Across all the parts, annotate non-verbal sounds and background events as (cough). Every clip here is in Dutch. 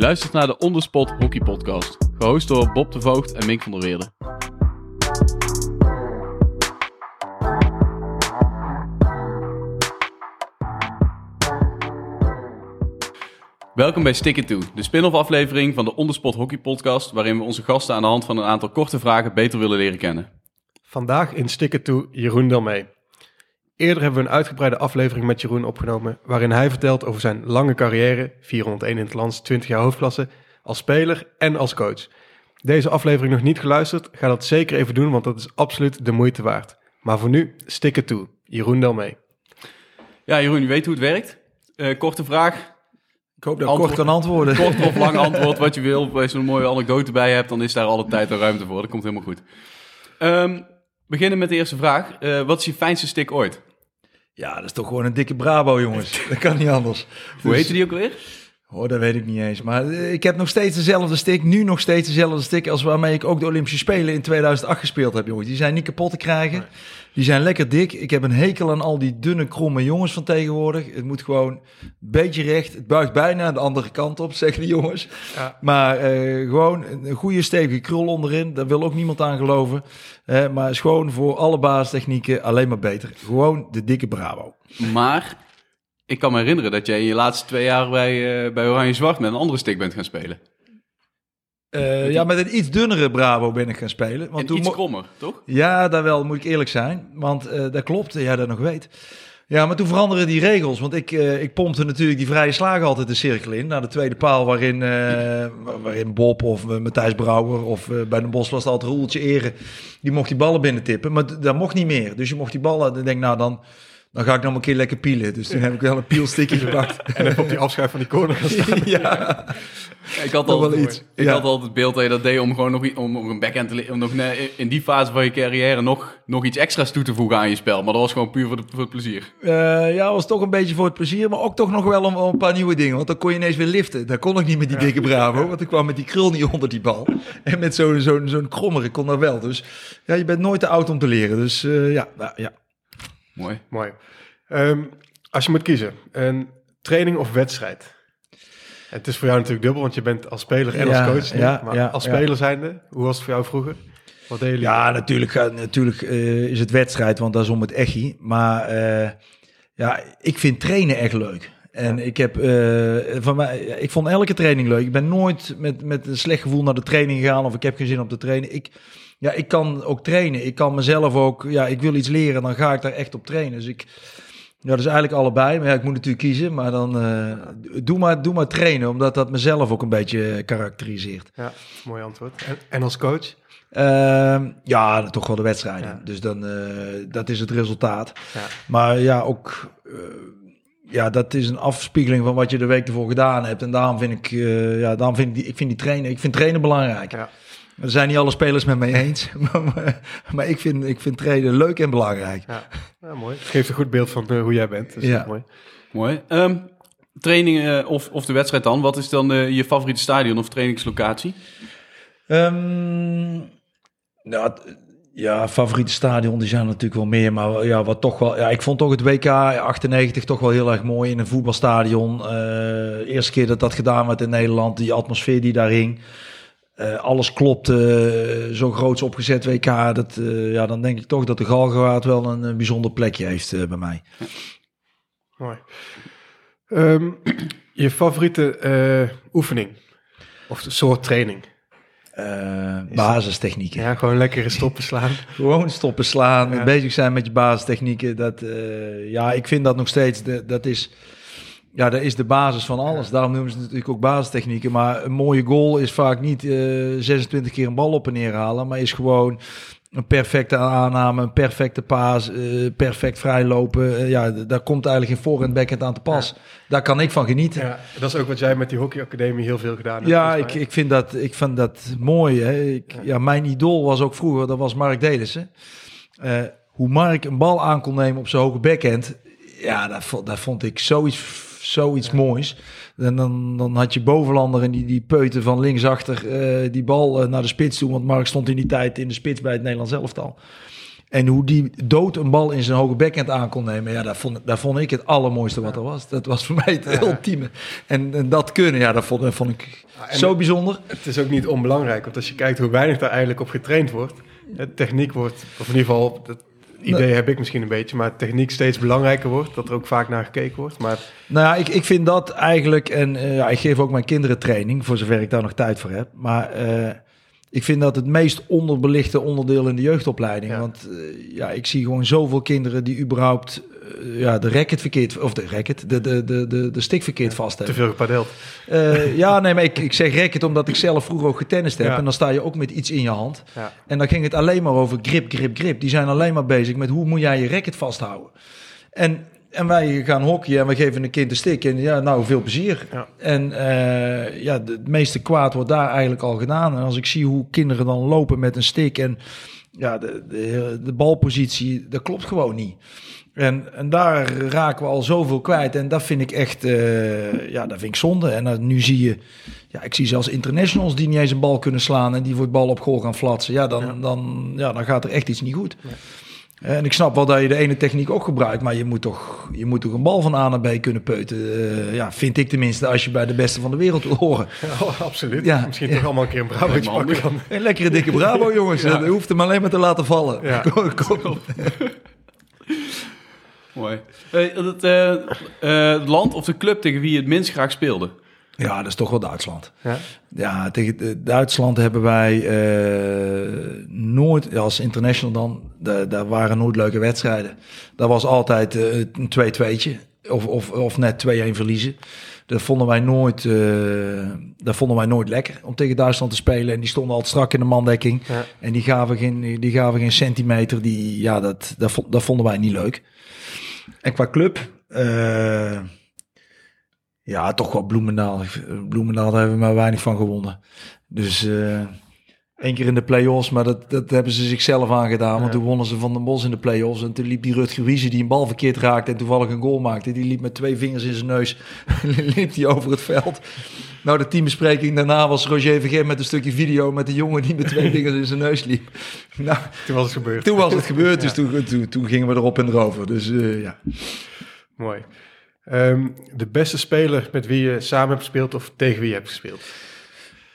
luistert naar de Onderspot Hockey Podcast, gehost door Bob de Voogd en Mink van der Weerde. Welkom bij Stick It To, de spin-off aflevering van de Onderspot Hockey Podcast, waarin we onze gasten aan de hand van een aantal korte vragen beter willen leren kennen. Vandaag in Sticker toe Jeroen Delmee. Eerder hebben we een uitgebreide aflevering met Jeroen opgenomen, waarin hij vertelt over zijn lange carrière, 401 in het land, 20 jaar hoofdklasse, als speler en als coach. Deze aflevering nog niet geluisterd, ga dat zeker even doen, want dat is absoluut de moeite waard. Maar voor nu, Sticker toe Jeroen Delmee. Ja, Jeroen, je weet hoe het werkt. Eh, korte vraag, Ik hoop dat ik kort kan antwoorden. kort of lang (laughs) antwoord wat je wil. Als je een mooie anekdote bij hebt, dan is daar alle tijd en ruimte voor. Dat komt helemaal goed. Ehm, beginnen met de eerste vraag. Eh, wat is je fijnste stick ooit? Ja, dat is toch gewoon een dikke Bravo, jongens. Dat kan niet anders. Hoe Dus- heette die ook alweer? Oh, dat weet ik niet eens. Maar eh, ik heb nog steeds dezelfde stick. Nu nog steeds dezelfde stick als waarmee ik ook de Olympische Spelen in 2008 gespeeld heb, jongens. Die zijn niet kapot te krijgen. Die zijn lekker dik. Ik heb een hekel aan al die dunne, kromme jongens van tegenwoordig. Het moet gewoon een beetje recht. Het buigt bijna de andere kant op, (laughs) zeggen de jongens. Ja. Maar eh, gewoon een goede stevige krul onderin. Daar wil ook niemand aan geloven. Eh, maar is gewoon voor alle basistechnieken alleen maar beter. Gewoon de dikke Bravo. Maar ik kan me herinneren dat jij in je laatste twee jaar bij, eh, bij Oranje Zwart met een andere stick bent gaan spelen. Eh, ja, met een iets dunnere Bravo ben ik gaan spelen. Want en toen iets krommer, toch? Ja, daar wel, moet ik eerlijk zijn. Want eh, dat klopt, jij dat nog weet. Ja, maar toen veranderen die regels. Want ik, ik pompte natuurlijk die vrije slagen altijd de cirkel in. Naar de tweede paal waarin, wa- waarin Bob of Matthijs Brouwer... of bij de Bos was het altijd Roeltje Eren... die mocht die ballen binnen tippen. Maar dat mocht niet meer. Dus je mocht die ballen... Dan denk ik, nou dan, dan ga ik nog een keer lekker pielen. Dus toen heb ik wel een pielstickje (laughs) gepakt. En even op die afschuif van die corner gaan staan. (laughs) ja. Ik had Nog wel altijd, iets. ik Ja. had altijd het beeld dat je dat deed om gewoon nog, om, om een backhand te om nog ne- in die fase van je carrière nog, nog iets extra's toe te voegen aan je spel. Maar dat was gewoon puur voor, de, voor het plezier. Eh, ja, was toch een beetje voor het plezier, maar ook toch nog wel om, om een paar nieuwe dingen. Want dan kon je ineens weer liften. Dat kon ik niet met die dikke Bravo, want ik kwam met die krul niet onder die bal. En met zo'n zo'n zo'n krommer, ik kon dat wel. Dus ja, je bent nooit te oud om te leren. Dus eh, ja, nou, ja. Mooi. Mooi. Ehm, als je moet kiezen, een training of wedstrijd? Het is voor jou natuurlijk dubbel, want je bent als speler en Ja, als coach. nu. ja, maar ja, als ja. speler zijnde, hoe was het voor jou vroeger? Wat deden jullie? ja natuurlijk, gaat- natuurlijk eh, is het wedstrijd, want dat is om het echie. Maar eh, ja, ik vind trainen echt leuk. En ik heb eh, van mij, ik vond elke training leuk. Ik ben nooit met, met een slecht gevoel naar de training gegaan of ik heb geen zin om te trainen. Ik, ja, ik kan ook trainen. Ik kan mezelf ook, ja, ik wil iets leren, dan ga ik daar echt op trainen. Dus ik, ja, dat is eigenlijk allebei. Maar ja, ik moet natuurlijk kiezen. Maar dan eh, doe, maar, doe maar trainen, omdat dat mezelf ook een beetje karakteriseert. Ja, mooi antwoord. En, en als coach? Ehm, ja, toch wel de wedstrijden. Ja. Dus dan, eh, dat is het resultaat. Ja. Maar ja, ook, eh, ja, dat is een afspiegeling van wat je de week ervoor gedaan hebt. En daarom vind ik, ja, daarom vind ik die, ik vind die trainen, ik vind trainen belangrijk. Ja. Er zijn niet alle spelers met mij eens, (laughs) maar, maar, maar ik, vind, ik vind trainen leuk en belangrijk. Ja, ja mooi. Het geeft een goed beeld van eh, hoe jij bent. Dus Ja. dat is mooi. Mooi. Ehm, training eh, of, of de wedstrijd dan. Wat is dan eh, je favoriete stadion of trainingslocatie? Nou, t- ja, favoriete stadion, die zijn er natuurlijk wel meer. Maar ja, wat toch wel. Ja, ik vond toch het WK 98 toch wel heel erg mooi in een voetbalstadion. Eh eerste keer dat dat gedaan werd in Nederland, die atmosfeer die daar hing. Eh, alles klopte, eh, zo groots opgezet WK. Dat, eh, ja, dan denk ik toch dat de Galgenwaard wel een, bijzonder plekje heeft eh, bij mij. mooi. Ehm, je favoriete eh, oefening? Of soort training? Eh, basistechnieken. Ja, gewoon lekker in stoppen slaan. (laughs) Gewoon stoppen slaan, Ja. bezig zijn met je basistechnieken. Dat, eh, ja, ik vind dat nog steeds, de, dat, is, ja, dat is de basis van alles. Daarom noemen ze het natuurlijk ook basistechnieken. Maar een mooie goal is vaak niet eh 26 keer een bal op en neer halen, maar is gewoon een perfecte aanname, een perfecte paas, eh, perfect vrijlopen. Eh, ja, daar komt eigenlijk in voor- en backhand aan te pas. Daar kan ik van genieten. Ja, dat is ook wat jij met die hockeyacademie heel veel gedaan hebt. Ja, ik, ik, vind dat, ik vind dat mooi. Hè. Ik, ja. mijn idool was ook vroeger, dat was Mark Delissen. Hoe Mark een bal aan kon nemen op zijn hoge backhand, ja, dat, dat vond ik zoiets, zoiets moois. En dan, dan had je bovenlander en die, die peuten van linksachter eh, die bal eh, naar de spits toe. Want Mark stond in die tijd in de spits bij het Nederlands elftal. En hoe die dood een bal in zijn hoge backhand aan kon nemen, ja, dat vond, dat vond ik het allermooiste wat er was. Dat was voor mij het ultieme. En, en dat kunnen, ja, dat vond, dat vond ik en zo bijzonder. Het is ook niet onbelangrijk, want als je kijkt hoe weinig daar eigenlijk op getraind wordt. De techniek wordt, of in ieder geval, dat idee heb ik misschien een beetje, maar techniek steeds belangrijker wordt. Dat er ook vaak naar gekeken wordt. Maar Nou ja, ik, ik vind dat eigenlijk, en eh, ja, ik geef ook mijn kinderen training, voor zover ik daar nog tijd voor heb. Maar eh, ik vind dat het meest onderbelichte onderdeel in de jeugdopleiding. Ja. Want eh, ja, ik zie gewoon zoveel kinderen die überhaupt eh, ja, de racket verkeerd, of de racket, de, de, de, de, de stick verkeerd vast te hebben. veel gepadeld. Eh, ja, nee, maar ik, ik zeg racket omdat ik zelf vroeger ook getennist heb. Ja. En dan sta je ook met iets in je hand. Ja. En dan ging het alleen maar over grip, grip, grip. Die zijn alleen maar bezig met hoe moet jij je racket vasthouden. En, en wij gaan hockeyen en we geven een kind een stick. En ja, nou, veel plezier. Ja. En eh, ja, het meeste kwaad wordt daar eigenlijk al gedaan. En als ik zie hoe kinderen dan lopen met een stick en ja, de, de, de balpositie, dat klopt gewoon niet. En, en daar raken we al zoveel kwijt. En dat vind ik echt, eh, ja, dat vind ik zonde. En dan nu zie je, ja, ik zie zelfs internationals die niet eens een bal kunnen slaan en die voor het bal op goal gaan flatsen. Ja, dan, Ja. Dan, ja, dan gaat er echt iets niet goed. En ik snap wel dat je de ene techniek ook gebruikt, maar je moet toch, je moet toch een bal van A naar B kunnen peuten. Eh, ja, vind ik tenminste, als je bij de beste van de wereld wil horen. Ja, (laughs) absoluut. Ja. Misschien Ja. toch allemaal een keer een me pakken dan. Een lekkere dikke bravo, (laughs) jongens. Ja. Je hoeft hem alleen maar te laten vallen. Ja. (laughs) Kom, kom. Mooi. Hey, het, eh, eh, het land of de club tegen wie je het minst graag speelde? Ja, dat is toch wel Duitsland. Ja. Ja, tegen eh, Duitsland hebben wij eh, nooit, als international dan, da- daar waren nooit leuke wedstrijden. Dat was altijd eh, een 2-2'tje of, of, of net 2-1 verliezen. Dat vonden wij nooit, eh, dat vonden wij nooit lekker om tegen Duitsland te spelen. En die stonden altijd strak in de mandekking. Ja. En die gaven geen, die gaven geen centimeter. Die, ja, dat, dat, dat vonden wij niet leuk. En qua club, ja, toch wel Bloemendaal. Bloemendaal, daar hebben we maar weinig van gewonnen. Dus eh één keer in de play-offs, maar dat, dat hebben ze zichzelf aangedaan. Want Ja. toen wonnen ze van de Bos in de play-offs. En toen liep die Rutger Wiese, die een bal verkeerd raakte en toevallig een goal maakte. Die liep met twee vingers in zijn neus, (laughs) liep die over het veld. Nou, de teambespreking daarna was Roger Vergeet met een stukje video met de jongen die met twee (laughs) vingers in zijn neus liep. Nou, Toen was het gebeurd. toen was het gebeurd, dus (laughs) Ja. toen, toen, toen gingen we erop en erover. Dus eh, ja. Mooi. Ehm, de beste speler met wie je samen hebt gespeeld of tegen wie je hebt gespeeld?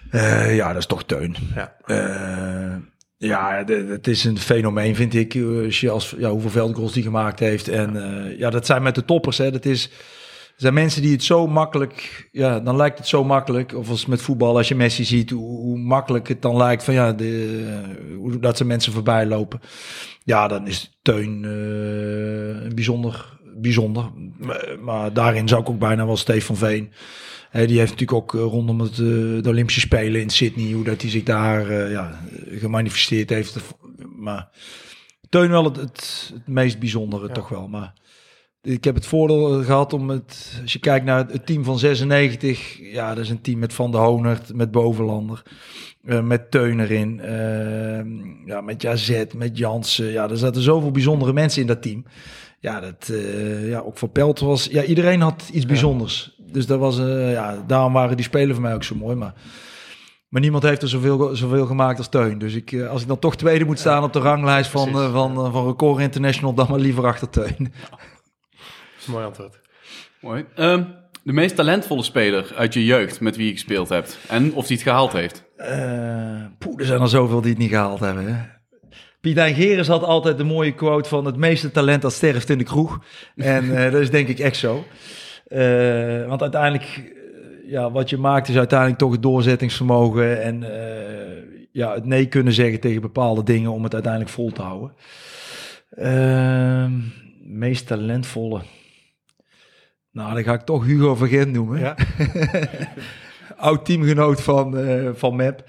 Eh, ja, dat is toch Teun. Ja. Eh, ja, het is een fenomeen, vind ik. eh, Als je als, ja, hoeveel veldgoals die gemaakt heeft. En ja, dat zijn met de toppers. Hè. Dat is, er zijn mensen die het zo makkelijk... Ja, dan lijkt het zo makkelijk. Of als met voetbal, als je Messi ziet, hoe, hoe makkelijk het dan lijkt. Van ja, de, hoe dat ze mensen voorbij lopen. Ja, dan is Teun een bijzonder... Bijzonder. Maar, daarin zou ik ook bijna wel Stefan Veen... Hè, die heeft natuurlijk ook eh, rondom het, eh, de Olympische Spelen in Sydney, hoe dat hij zich daar eh, ja, gemanifesteerd heeft. Maar Teun wel het, het, het meest bijzondere Ja. toch wel. Maar ik heb het voordeel gehad om het, als je kijkt naar het team van 96, ja, dat is een team met Van der Honert, met Bovenlander, met Teun erin, ja, met Jazet, met Jansen. Ja, er zaten zoveel bijzondere mensen in dat team. Ja, dat, eh, ja, ook voor Pelt was, ja, iedereen had iets bijzonders. Dus dat was, eh, ja, daarom waren die spelen voor mij ook zo mooi. Maar, maar niemand heeft er zoveel, zoveel gemaakt als Teun. Dus ik, eh, als ik dan toch tweede moet staan op de ranglijst van, van, van Record International, dan maar liever achter Teun. (laughs) Mooi antwoord. Mooi. Ehm, de meest talentvolle speler uit je jeugd met wie je gespeeld hebt. En of die het gehaald heeft. Eh poeh, er zijn er zoveel die het niet gehaald hebben. Hè? Pietijn Geres had altijd de mooie quote van het meeste talent dat sterft in de kroeg. (laughs) En eh, dat is denk ik echt zo. Eh, want uiteindelijk, eh, ja, wat je maakt is uiteindelijk toch het doorzettingsvermogen en ja, het nee kunnen zeggen tegen bepaalde dingen om het uiteindelijk vol te houden. Ehm, meest talentvolle. Nou, dan ga ik toch Hugo Vergent noemen Ja. (laughs) oud teamgenoot van, van Map.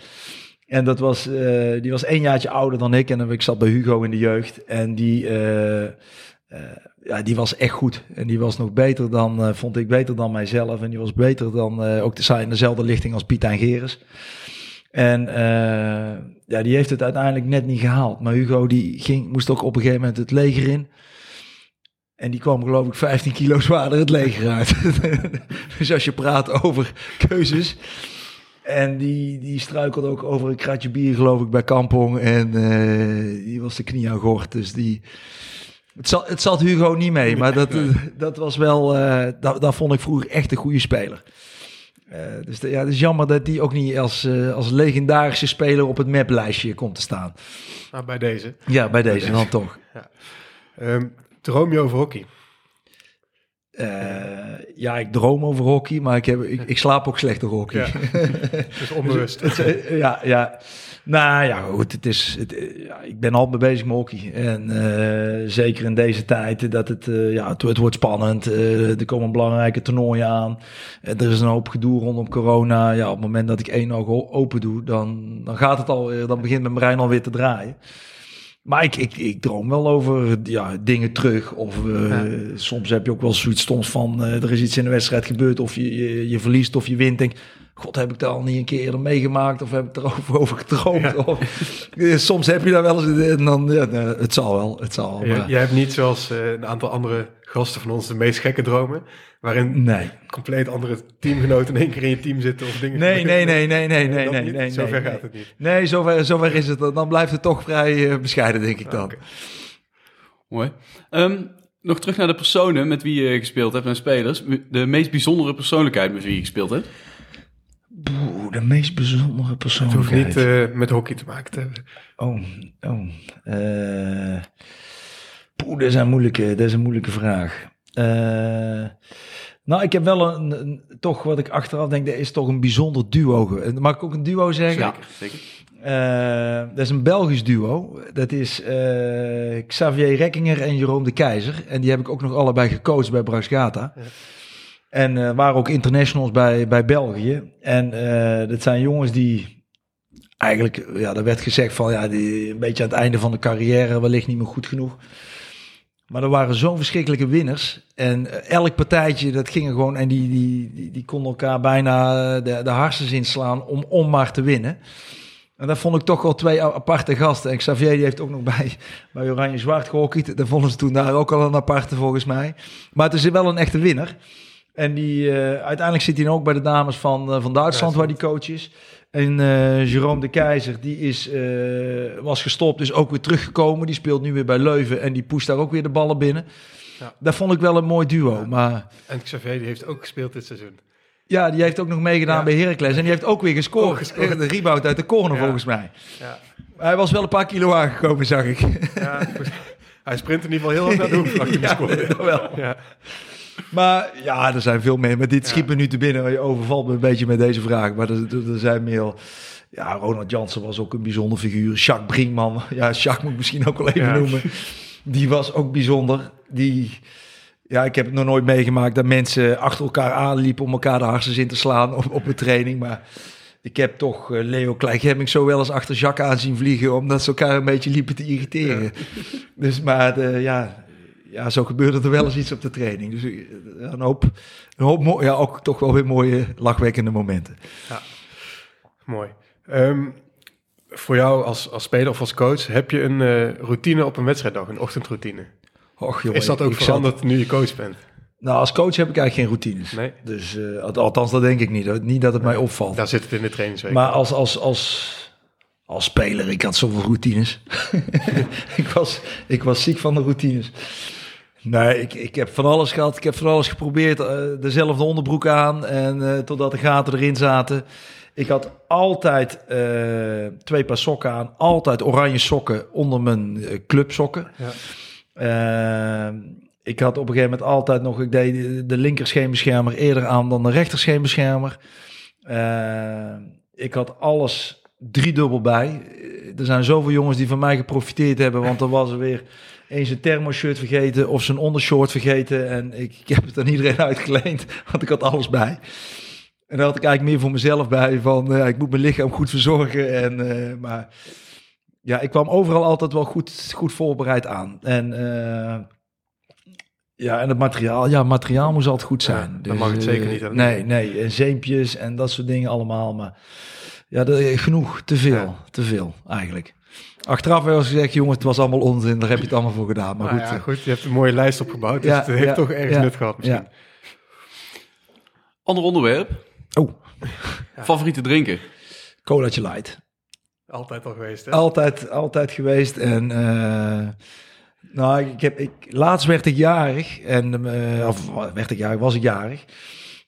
En dat was, eh, die was één jaartje ouder dan ik. En ik zat bij Hugo in de jeugd. En die, eh, eh, ja, die was echt goed. En die was nog beter dan, vond ik beter dan mijzelf. En die was beter dan, ook de, in dezelfde lichting als Piet en Geres. En ja, die heeft het uiteindelijk net niet gehaald. Maar Hugo die ging, moest ook op een gegeven moment het leger in. En die kwam geloof ik 15 kilo zwaarder het leger uit. (laughs) dus als je praat over keuzes. En die, die struikelde ook over een kratje bier, geloof ik, bij Kampong. En eh, die was de knie aan gort. Dus die... Het zat, het zat Hugo niet mee, maar dat, (laughs) dat was wel... eh dat, dat vond ik vroeger echt een goede speler. Eh, dus de- ja, het is jammer dat die ook niet als, als legendarische speler op het maplijstje komt te staan. Nou, bij deze. Ja, bij deze dan toch. Ehm, droom je over hockey? Eh, ja, ik droom over hockey, maar ik, heb, ik, ik slaap ook slecht door hockey. Ja. (laughs) Dus onbewust. Ja, ja. Nou ja, goed. Het is, het, ja, ik ben al mee bezig met hockey. En eh, zeker in deze tijd dat het, eh, ja, het, het wordt spannend. Er komen belangrijke toernooien aan. Er is een hoop gedoe rondom corona. Ja, op het moment dat ik één oog open doe, dan, dan gaat het al, dan begint mijn brein alweer te draaien. Maar ik, ik, ik droom wel over ja, dingen terug. Of eh, Ja. soms heb je ook wel zoiets stoms van... eh, er is iets in de wedstrijd gebeurd of je, je, je verliest of je wint. Denk, god, heb ik dat al niet een keer eerder meegemaakt? Of heb ik (laughs) erover over gedroomd? Of, eh, soms heb je daar wel eens... En dan, ja, nou, het zal wel, het zal wel. Jij, hebt niet zoals een aantal andere gasten van ons de meest gekke dromen. Waarin Nee. compleet andere teamgenoten in één keer in je team zitten of dingen. Nee, nee, nee, nee, nee, (laughs) nee, nee, nee. Zover nee, gaat het niet. Nee, zover, zover is het. Dan blijft het toch vrij eh, bescheiden, denk ik dan. Oké. Mooi. Ehm, nog terug naar de personen met wie je gespeeld hebt en spelers. De meest bijzondere persoonlijkheid met wie je gespeeld hebt. Oeh, de meest bijzondere Het hoeft persoonlijkheid. niet eh, met hockey te maken te hebben. Oh, oh. eh poeh, dat is een moeilijke, dat is een moeilijke vraag. Eh, nou, ik heb wel een, een- toch wat ik achteraf denk, dat is toch een bijzonder duo. ge- Mag ik ook een duo zeggen? Zeker, zeker. Eh, dat is een Belgisch duo. Dat is eh, Xavier Rekkinger en Jeroen de Keizer. En die heb ik ook nog allebei gecoacht bij Braxgata. Ja. En eh, waren ook internationals bij, bij België. En eh, dat zijn jongens die eigenlijk, ja, er werd gezegd van ja, die een beetje aan het einde van de carrière wellicht niet meer goed genoeg. Maar er waren zo'n verschrikkelijke winners. En eh, elk partijtje, dat ging er gewoon. En die, die, die, die konden elkaar bijna eh, de, de harsens inslaan om, om maar te winnen. En dat vond ik toch wel twee aparte gasten. En Xavier die heeft ook nog bij, (laughs) bij Oranje Zwart gehockeyd. Dat vonden ze toen daar ook al een aparte volgens mij. Maar het is wel een echte winnaar. En die, eh, uiteindelijk zit hij ook bij de dames van, van Duitsland, waar die coach is. En Jerome de Keizer, die is, eh, was gestopt, dus ook weer teruggekomen. Die speelt nu weer bij Leuven en die pusht daar ook weer de ballen binnen. Ja. Dat vond ik wel een mooi duo. Maar En Xavier die heeft ook gespeeld dit seizoen. ja, die heeft ook nog meegedaan Ja. bij Heracles. En die heeft ook weer gescoord. Gescoord. De rebound uit de corner volgens mij. Ja. Hij was wel een paar kilo aangekomen, zag ik. Hij sprint in ieder geval heel erg naar de hoek (laughs) Ja, score. dat (laughs) wel. Maar ja, er zijn veel meer. Maar dit schiet me nu te binnen. Je overvalt me een beetje met deze vraag. Maar er, zijn meer... Ja, Ronald Jansen was ook een bijzonder figuur. Jacques Brinkman. (laughs) Ja, Jacques moet ik misschien ook wel even Ja. noemen. Die was ook bijzonder. Die... Ja, ik heb het nog nooit meegemaakt dat mensen achter elkaar aanliepen om elkaar de hartjes in te slaan op, op een training. Maar ik heb toch eh, Leo Kleigemming zo wel eens achter Jacques aan zien vliegen, omdat ze elkaar een beetje liepen te irriteren. Dus maar de, ja, ja, zo gebeurde er wel eens iets op de training. Dus eh, een hoop, een hoop ja, ook toch wel weer mooie lachwekkende momenten. Mooi. Ehm, voor jou als, als speler of als coach, heb je een eh, routine op een wedstrijddag, een ochtendroutine? Och, jongen, Is dat ook zat- veranderd nu je coach bent? Nou, als coach heb ik eigenlijk geen routines. Nee. Dus al- althans, dat denk ik niet. Niet dat het mij opvalt. Daar zit het in de trainingsweek. Maar als, als, als, als speler, ik had zoveel routines. (laughs) ik, was, ik was ziek van de routines. Nee, ik, ik heb van alles gehad. Ik heb van alles geprobeerd. eh, dezelfde onderbroek aan. En eh, totdat de gaten erin zaten. Ik had altijd eh, twee paar sokken aan. Altijd oranje sokken onder mijn clubsokken. Ja. Eh, ik had op een gegeven moment altijd nog... Ik deed de- de linker scheenbeschermer eerder aan dan de rechter scheenbeschermer. Eh, ik had alles driedubbel bij. Er zijn zoveel jongens die van mij geprofiteerd hebben, want er was er weer eens een thermoshirt vergeten of zijn ondershort vergeten. En ik, ik heb het aan iedereen (laughs) uitgeleend, want ik had alles bij. En daar had ik eigenlijk meer voor mezelf bij, van eh, ik moet mijn lichaam goed verzorgen. En, eh, maar ja, ik kwam overal altijd wel goed, goed voorbereid aan. En eh, ja, en het materiaal, ja, materiaal moest altijd goed zijn. Ja, dan mag het eh, zeker niet aan Nee, nee, en zeempjes en dat soort dingen allemaal. Maar ja, de, genoeg, te veel, Ja. te veel eigenlijk. Achteraf werd eens gezegd, jongens, het was allemaal onzin, daar heb je het allemaal voor gedaan. Maar Maar goed, ja, eh, goed, je hebt een mooie lijst opgebouwd, dus Ja, het heeft ja, toch ergens ja, nut gehad misschien. ja. Ander onderwerp. Oh, (laughs) Favoriete drinken? Colaatje light. Altijd al geweest, hè? Altijd, altijd geweest. En eh, nou, ik heb, ik, laatst werd ik jarig. En, eh, of werd ik jarig, was ik jarig.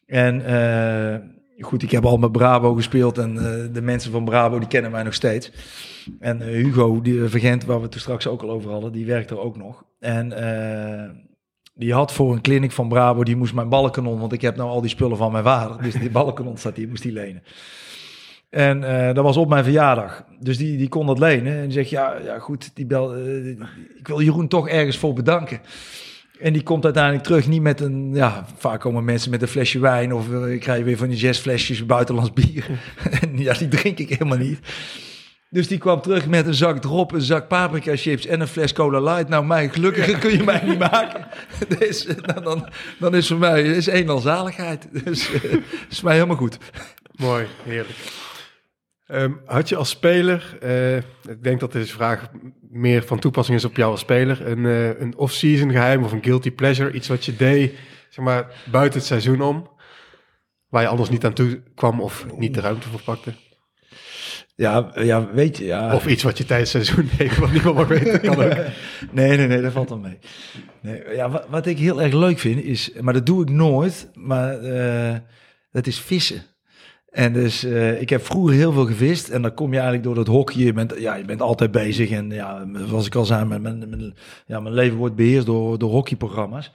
En eh, goed, ik heb al met Brabo gespeeld. En eh, de mensen van Brabo, die kennen mij nog steeds. En eh, Hugo, die uh, Vergent, waar we toen straks ook al over hadden, die werkt er ook nog. En eh, die had voor een clinic van Brabo, die moest mijn ballenkanon, want ik heb nou al die spullen van mijn vader. Dus die ballenkanon staat hier, moest die lenen. En eh, dat was op mijn verjaardag. Dus die, die kon dat lenen. En die zegt, ja, ja goed, die bel, eh, ik wil Jeroen toch ergens voor bedanken. En die komt uiteindelijk terug, niet met een... Ja, vaak komen mensen met een flesje wijn... of eh, ik krijg weer van die zes flesjes buitenlands bier. (laughs) en ja, die drink ik helemaal niet. Dus die kwam terug met een zak drop, een zak paprika chips en een fles cola light. Nou, mij gelukkiger kun je mij niet maken. (laughs) Dus, nou, dan, dan is voor mij is één al zaligheid. Dus uh, is mij helemaal goed. Mooi, heerlijk. Um, had je als speler, uh, ik denk dat deze vraag meer van toepassing is op jou als speler, een, uh, een off-season geheim of een guilty pleasure, iets wat je deed, zeg maar, buiten het seizoen om, waar je anders niet aan toe kwam of niet de ruimte voor pakte? Ja, ja, weet je, ja. Of iets wat je tijdens het seizoen deed, wat niemand mag weten, kan ook. (laughs) nee, nee, nee, dat valt dan mee. Nee, ja, wat, wat, ik heel erg leuk vind is, maar dat doe ik nooit, maar uh, dat is vissen. En dus uh, ik heb vroeger heel veel gevist en dan kom je eigenlijk door dat hokje. Je bent, ja, je bent altijd bezig en ja, zoals ik al zei, mijn, mijn, ja, mijn leven wordt beheerst door, door hockeyprogramma's.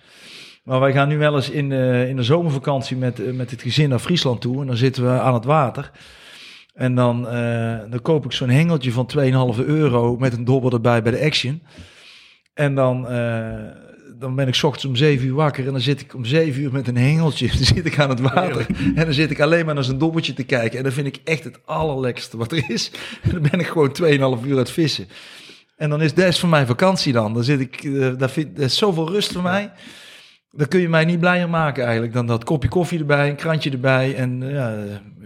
Maar wij gaan nu wel eens in, uh, in de zomervakantie met, uh, met het gezin naar Friesland toe en dan zitten we aan het water. En dan, dan koop ik zo'n hengeltje van 2,5 euro met een dobber erbij bij de Action. En dan dan ben ik 's ochtends om 7 uur wakker en dan zit ik om 7 uur met een hengeltje. (laughs) Dan zit ik aan het water en dan zit ik alleen maar naar zijn dobbeltje te kijken. En dan vind ik echt het allerlekste wat er is. En (laughs) dan ben ik gewoon 2,5 uur aan het vissen. En dan is des voor mijn vakantie dan. Dan zit ik, uh, daar, vind, daar is zoveel rust voor mij. Dan kun je mij niet blijer maken eigenlijk dan dat kopje koffie erbij, een krantje erbij en uh, ja,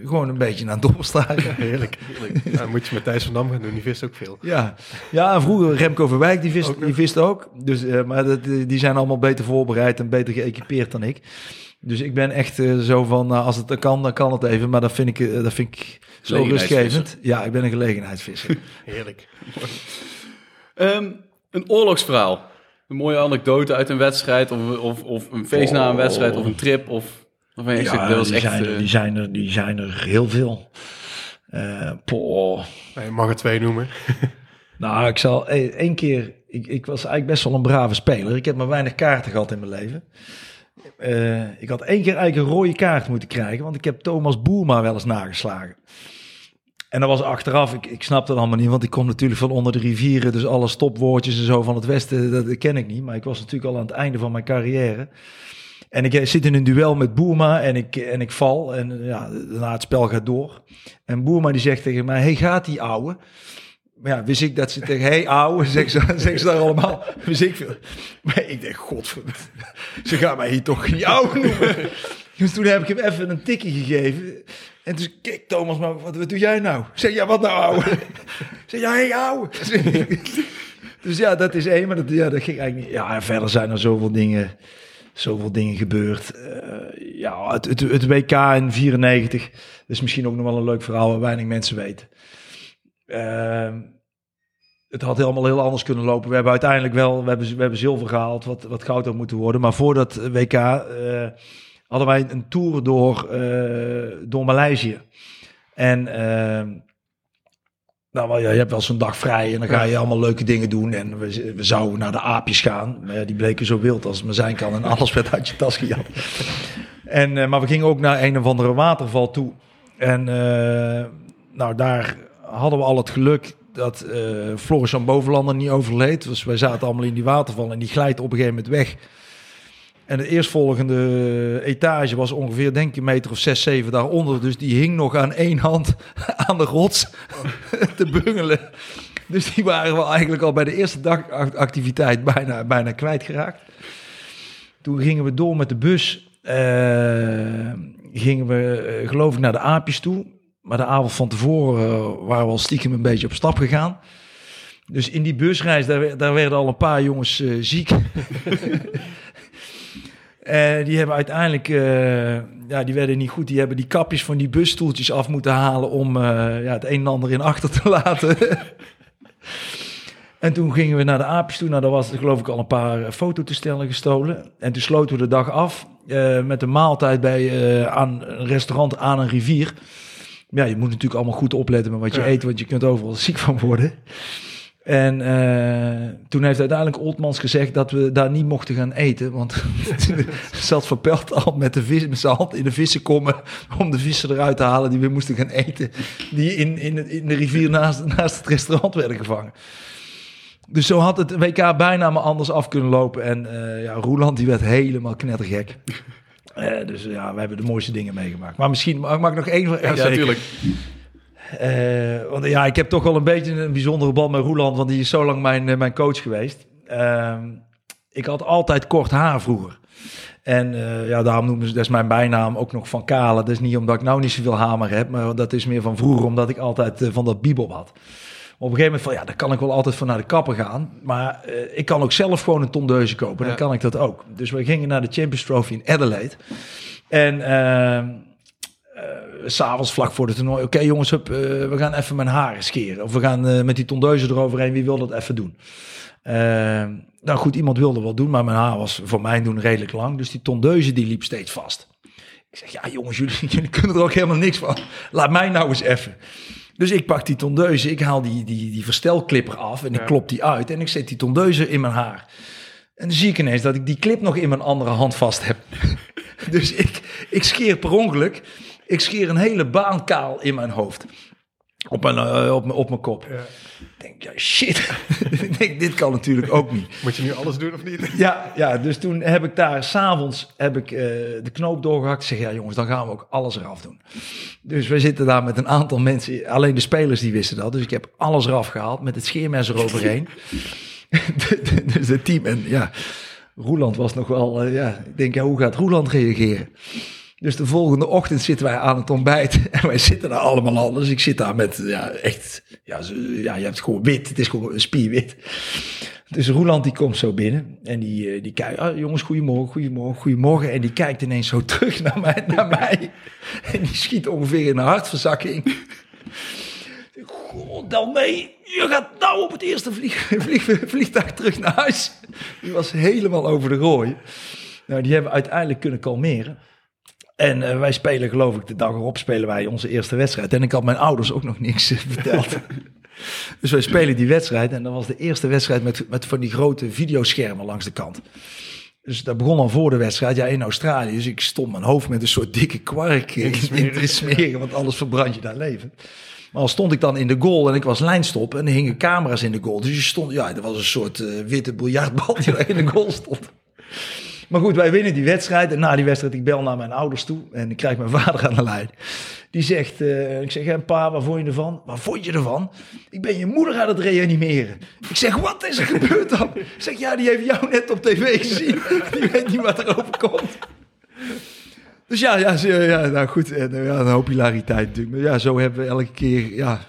gewoon een beetje naar het dobbelstaren. (laughs) Ja, heerlijk. heerlijk. Nou, moet je met Thijs van Dam gaan doen, die vist ook veel. Ja, ja en vroeger Remco Verwijk, die vist ook. Die vist ook. Dus, uh, maar dat, die zijn allemaal beter voorbereid en beter geëquipeerd dan ik. Dus ik ben echt uh, zo van, als het kan, dan kan het even. Maar dat vind ik, dat vind ik zo rustgevend. Ja, ik ben een gelegenheidsvisser. (laughs) heerlijk. um, een oorlogsverhaal een mooie anekdote uit een wedstrijd of, of, of een feest na een wedstrijd of een trip of of ja, dat echt, zijn er, die, zijn er, die zijn er heel veel. Uh, poh. Je mag er twee noemen. (laughs) nou, ik zal één keer. Ik, ik was eigenlijk best wel een brave speler. Ik heb maar weinig kaarten gehad in mijn leven. Uh, ik had één keer eigenlijk een rode kaart moeten krijgen, want ik heb Thomas Boerma wel eens nageslagen. En dat was achteraf, ik, ik snapte het allemaal niet, want ik kom natuurlijk van onder de rivieren, dus alle stopwoordjes en zo van het Westen, dat, dat ken ik niet. Maar ik was natuurlijk al aan het einde van mijn carrière. En ik zit in een duel met Boerma en ik, en ik val. En ja, daarna het spel gaat door. En Boerma die zegt tegen mij, hey, gaat die ouwe? Maar ja, wist ik dat ze tegen, hey ouwe, (laughs) zeggen ze, zeggen ze daar allemaal. Wist ik. Maar ik denk, godverdomme, ze gaan mij hier toch niet ouwe. (laughs) Dus toen heb ik hem even een tikje gegeven. En toen kijk Thomas, maar wat, wat doe jij nou? Zeg, ja, wat nou ouwe? (laughs) zeg, ja, hey ouwe. (laughs) dus ja, dat is één, maar dat, ja, dat ging eigenlijk niet. Ja, en verder zijn er zoveel dingen zoveel dingen gebeurd. Uh, ja, het, het, het, WK in 94 is misschien ook nog wel een leuk verhaal waar weinig mensen weten. Uh, het had helemaal heel anders kunnen lopen. We hebben uiteindelijk wel, we hebben, we hebben zilver gehaald, wat, wat goud had moeten worden. Maar voor dat WK uh, hadden wij een tour door, door Maleisië. En nou, ja, je hebt wel zo'n dag vrij en dan ga je allemaal leuke dingen doen. En we, we zouden naar de aapjes gaan. Maar ja, die bleken zo wild als het maar zijn kan. En (laughs) alles werd uit je tas gejat. En, uh, maar we gingen ook naar een of andere waterval toe. En uh, nou, daar hadden we al het geluk dat uh, Floris van Bovenlander niet overleed. Dus wij zaten allemaal in die waterval en die glijdt op een gegeven moment weg. En de eerstvolgende etage was ongeveer, denk ik, een meter of zes, zeven daaronder. Dus die hing nog aan één hand (laughs) aan de rots (laughs) te bungelen. Dus die waren we eigenlijk al bij de eerste dagactiviteit bijna, bijna kwijtgeraakt. Toen gingen we door met de bus. Uh, gingen we, uh, geloof ik, naar de aapjes toe. Maar de avond van tevoren uh, waren we al stiekem een beetje op stap gegaan. Dus in die busreis, daar, daar werden al een paar jongens ziek. (laughs) En die hebben uiteindelijk, eh, ja, die werden niet goed. Die hebben die kapjes van die busstoeltjes af moeten halen om eh, ja, het een en ander in achter te (laughs) laten. en toen gingen we naar de aapjes toe. Nou, daar was er geloof ik al een paar eh, fototoestellen gestolen. En toen sloten we de dag af eh, met een maaltijd bij eh, aan een restaurant aan een rivier. Ja, je moet natuurlijk allemaal goed opletten met wat je Ja. eet, want je kunt overal ziek van worden. En eh, toen heeft uiteindelijk Oldmans gezegd dat we daar niet mochten gaan eten. Want (laughs) zat verpeld al met, de vis, met zijn hand in de vissen komen om de vissen eruit te halen die we moesten gaan eten. Die in, in, de rivier naast, naast het restaurant werden gevangen. Dus zo had het WK bijna maar anders af kunnen lopen. En eh, ja, Roeland die werd helemaal knettergek. (laughs) Eh, dus ja, we hebben de mooiste dingen meegemaakt. Maar misschien mag mag ik nog één... Ja, natuurlijk. Eh, want ja, ik heb toch wel een beetje een bijzondere band met Roeland, want die is zo lang mijn, eh, mijn coach geweest. Ehm, ik had altijd kort haar vroeger. En eh, ja, daarom noemen ze, dat is mijn bijnaam ook nog van Kale. Dat is niet omdat ik nou niet zoveel hamer heb, maar dat is meer van vroeger, omdat ik altijd van dat bibop had. Op een gegeven moment van, ja, dan kan ik wel altijd van naar de kapper gaan. Maar ik kan ook zelf gewoon een tondeuze kopen, dan Ja. kan ik dat ook. Dus we gingen naar de Champions Trophy in Adelaide. En ehm, eh, s'avonds vlak voor het toernooi. Oké jongens, hup, eh, we gaan even mijn haren scheren. Of we gaan eh, met die tondeuzen eroverheen. Wie wil dat even doen? Eh, nou goed, iemand wilde wel doen, maar mijn haar was voor mijn doen redelijk lang. Dus die tondeuze die liep steeds vast. Ik zeg, ja jongens, jullie, (laughs) jullie kunnen er ook helemaal niks van. Laat mij nou eens even. Dus ik pak die tondeuze, ik haal die, die, die verstelklipper af en ik Ja. klop die uit. En ik zet die tondeuze in mijn haar. En dan zie ik ineens dat ik die clip nog in mijn andere hand vast heb. (laughs) dus ik, ik scheer per ongeluk. Ik scheer een hele baan kaal in mijn hoofd. Op mijn, eh, op mijn, op mijn kop. Ja. Ik denk, ja shit. (laughs) ik denk, dit kan natuurlijk ook niet. Moet je nu alles doen of niet? (laughs) Ja, ja, dus toen heb ik daar s'avonds heb ik eh, de knoop doorgehakt. Ik zeg, ja jongens, dan gaan we ook alles eraf doen. Dus we zitten daar met een aantal mensen. Alleen de spelers die wisten dat. Dus ik heb alles eraf gehaald met het scheermes eroverheen. (laughs) Dus het team. En ja, Roeland was nog wel... eh, ja, ik denk, ja, hoe gaat Roeland reageren? Dus de volgende ochtend zitten wij aan het ontbijt. (laughs) En wij zitten daar allemaal al. Dus ik zit daar met, ja, echt... Ja, ja je hebt gewoon wit. Het is gewoon spierwit. Dus Roeland die komt zo binnen en die, eh, die kijkt, ah, jongens, goedemorgen, goedemorgen, goedemorgen. En die kijkt ineens zo (laughs) terug naar mij, naar mij. En die schiet ongeveer in een hartverzakking. God, dan mee, je gaat nou op het eerste vlieg, (laughs) vlieg, vliegtuig terug naar huis. Die was helemaal over de rooi. Nou, die hebben we uiteindelijk kunnen kalmeren. En eh, wij spelen, geloof ik, de dag erop spelen wij onze eerste wedstrijd. En ik had mijn ouders ook nog niks eh, verteld. (laughs) Dus wij spelen die wedstrijd en dat was de eerste wedstrijd met, met van die grote videoschermen langs de kant. Dus dat begon al voor de wedstrijd, ja, in Australië. Dus ik stond mijn hoofd met een soort dikke kwark in, te smeren, want anders verbrand je daar leven. Maar al stond ik dan in de goal en ik was lijnstop en er hingen camera's in de goal. Dus je stond, ja, er was een soort eh, witte biljartbal die daar in de goal stond. Maar goed, wij winnen die wedstrijd. En na die wedstrijd, ik bel naar mijn ouders toe. En ik krijg mijn (laughs) vader aan de lijn. Die zegt, eh, ik zeg, hè, pa, waar vond je ervan? Waar vond je ervan? Ik ben je moeder aan het reanimeren. Ik zeg, wat is er gebeurd dan? Ik zeg, ja, die heeft jou net op tv gezien. (laughs) Die weet niet wat er overkomt. Dus ja, ja, ja nou goed. En, eh, ja, een hoop natuurlijk. Maar ja, zo hebben we elke keer, ja...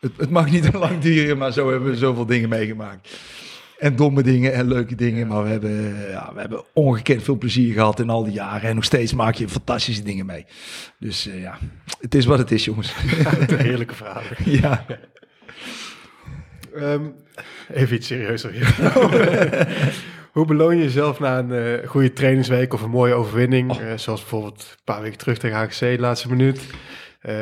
Het, het mag niet te lang duren, maar zo hebben we zoveel dingen meegemaakt. En domme dingen en leuke dingen. Maar we hebben, ja, we hebben ongekend veel plezier gehad in al die jaren. En nog steeds maak je fantastische dingen mee. Dus eh, ja, het is wat het is, jongens. (laughs) Heerlijke verhalen. ja. Ehm, even iets serieuzer hier. (laughs) Hoe beloon je jezelf na een eh, goede trainingsweek of een mooie overwinning? Oh. Eh, zoals bijvoorbeeld een paar weken terug tegen HGC, de laatste minuut. Eh,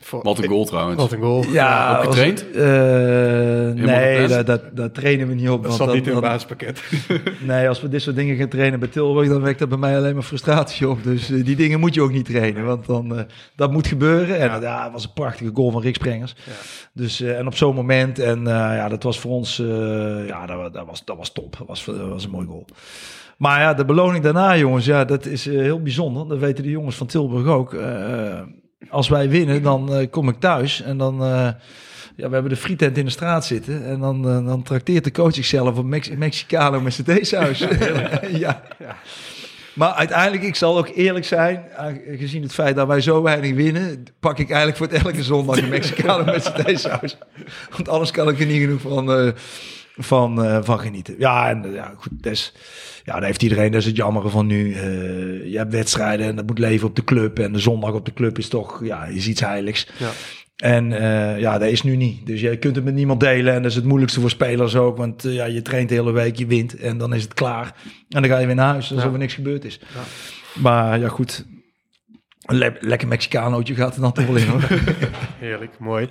voor- Wat een goal trouwens. Wat een goal. Ja, ook als- getraind? eh, nee, daar, daar, daar trainen we niet op. Dat zat niet in het basispakket. (laughs) Nee, als we dit soort dingen gaan trainen bij Tilburg, dan wekt dat bij mij alleen maar frustratie op. Dus eh, die dingen moet je ook niet trainen, want dan, eh, dat moet gebeuren. En Ja. ja. het was een prachtige goal van Rick Sprengers. Ja. Dus, eh, en op zo'n moment, en eh, ja, dat was voor ons, eh, ja, dat, wa- dat, was, dat was top. Dat was, dat was een mooi goal. Maar ja, de beloning daarna, jongens, ja, dat is heel bijzonder. Dat weten de jongens van Tilburg ook. Eh, als wij winnen, dan eh, kom ik thuis en dan... eh, ja, we hebben de frietent in de straat zitten. En dan, eh, dan trakteert de coach zichzelf op Mex Mexicano theesaus. (laughs) ja. Ja. Maar uiteindelijk, ik zal ook eerlijk zijn, gezien het feit dat wij zo weinig winnen, pak ik eigenlijk voor het elke zondag een Mexicano theesaus. Want anders kan ik er niet genoeg van, van, eh, van genieten. Ja, en ja, goed, dus, ja, daar heeft iedereen, dat is het jammere van nu. Eh, je hebt wedstrijden en dat moet leven op de club. En de zondag op de club is toch, ja, is iets heiligs. Ja. En eh, ja, dat is nu niet. Dus je kunt het met niemand delen. En dat is het moeilijkste voor spelers ook. Want ja, je traint de hele week, je wint. En dan is het klaar. En dan ga je weer naar huis, alsof Ja. er niks gebeurd is. Maar ja, goed. Een le- lekker Mexicanootje gaat er dan toch wel in hoor. (laughs) Heerlijk, mooi.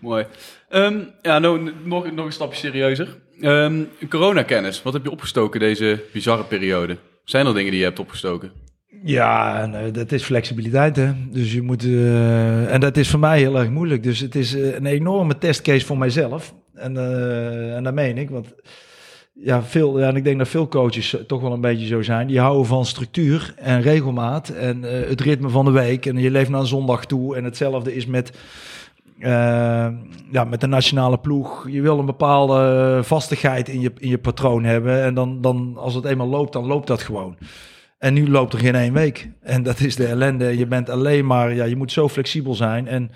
Mooi. Ehm, ja, nou, nog, nog een stapje serieuzer. Ehm coronakennis. Wat heb je opgestoken deze bizarre periode? Zijn er dingen die je hebt opgestoken? Ja, dat is flexibiliteit hè. Dus je moet, eh, en dat is voor mij heel erg moeilijk. Dus het is eh, een enorme testcase voor mijzelf. En, eh, en dat meen ik, want ja, veel, ja, en ik denk dat veel coaches toch wel een beetje zo zijn. Die houden van structuur en regelmaat en het ritme van de week. En je leeft naar zondag toe. En hetzelfde is met, eh, ja, met de nationale ploeg. Je wil een bepaalde vastigheid in je, in je patroon hebben. En dan, dan, als het eenmaal loopt, dan loopt dat gewoon. En nu loopt er geen één week. En dat is de ellende. Je bent alleen maar, ja, je moet zo flexibel zijn. En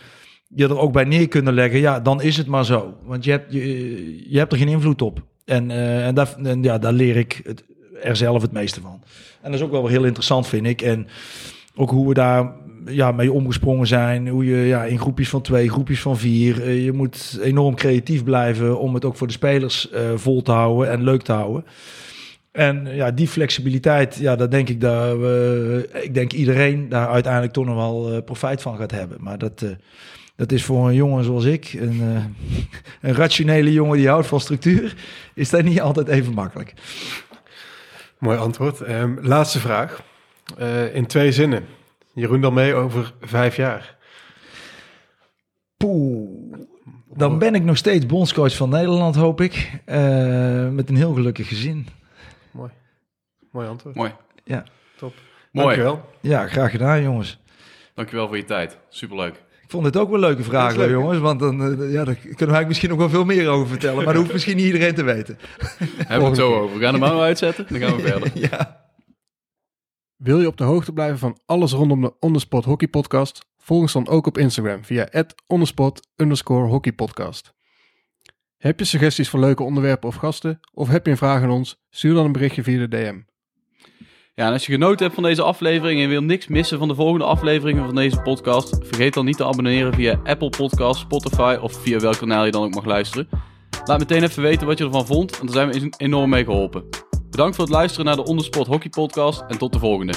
je er ook bij neer kunnen leggen, ja, dan is het maar zo. Want je hebt, je, je hebt er geen invloed op. En, eh, en, daar, ja, daar leer ik het, er zelf het meeste van. En dat is ook wel heel interessant, vind ik. En ook hoe we daar ja, mee omgesprongen zijn. Hoe je ja, in groepjes van twee, groepjes van vier. eh, je moet enorm creatief blijven om het ook voor de spelers eh, vol te houden en leuk te houden. En ja, die flexibiliteit, ja, daar denk ik dat ik denk iedereen daar uiteindelijk toch nog wel eh, profijt van gaat hebben. Maar dat, dat is voor een jongen zoals ik, een, (laughs) een rationele jongen die houdt van structuur, is dat niet altijd even makkelijk. Mooi antwoord. Ehm, laatste vraag. In twee zinnen. Jeroen dan mee over vijf jaar. Poeh. Dan ben ik nog steeds bondscoach van Nederland, hoop ik. Eh, met een heel gelukkig gezin. Mooi. Mooi antwoord. Mooi. Ja, Top. Mooi. Dankjewel. ja graag gedaan, jongens. Dankjewel voor je tijd. Superleuk. Ik vond het ook wel leuke vragen, leuk. jongens. Want dan, eh, ja, daar kunnen eigenlijk misschien nog wel veel meer over vertellen. Maar dat hoeft misschien niet iedereen te weten. Hebben we het zo over. We gaan hem maar uitzetten. Dan gaan we (laughs) verder. Ja. Wil je op de hoogte blijven van alles rondom de Ondersport Hockey Podcast? Volg ons dan ook op Instagram via ondersport hockeypodcast. Heb je suggesties voor leuke onderwerpen of gasten? Of heb je een vraag aan ons? Stuur dan een berichtje via de DM. Ja, en als je genoten hebt van deze aflevering en wil niks missen van de volgende afleveringen van deze podcast, vergeet dan niet te abonneren via Apple Podcasts, Spotify of via welk kanaal je dan ook mag luisteren. Laat meteen even weten wat je ervan vond, want daar zijn we enorm mee geholpen. Bedankt voor het luisteren naar de Ondersport Hockey Podcast en tot de volgende.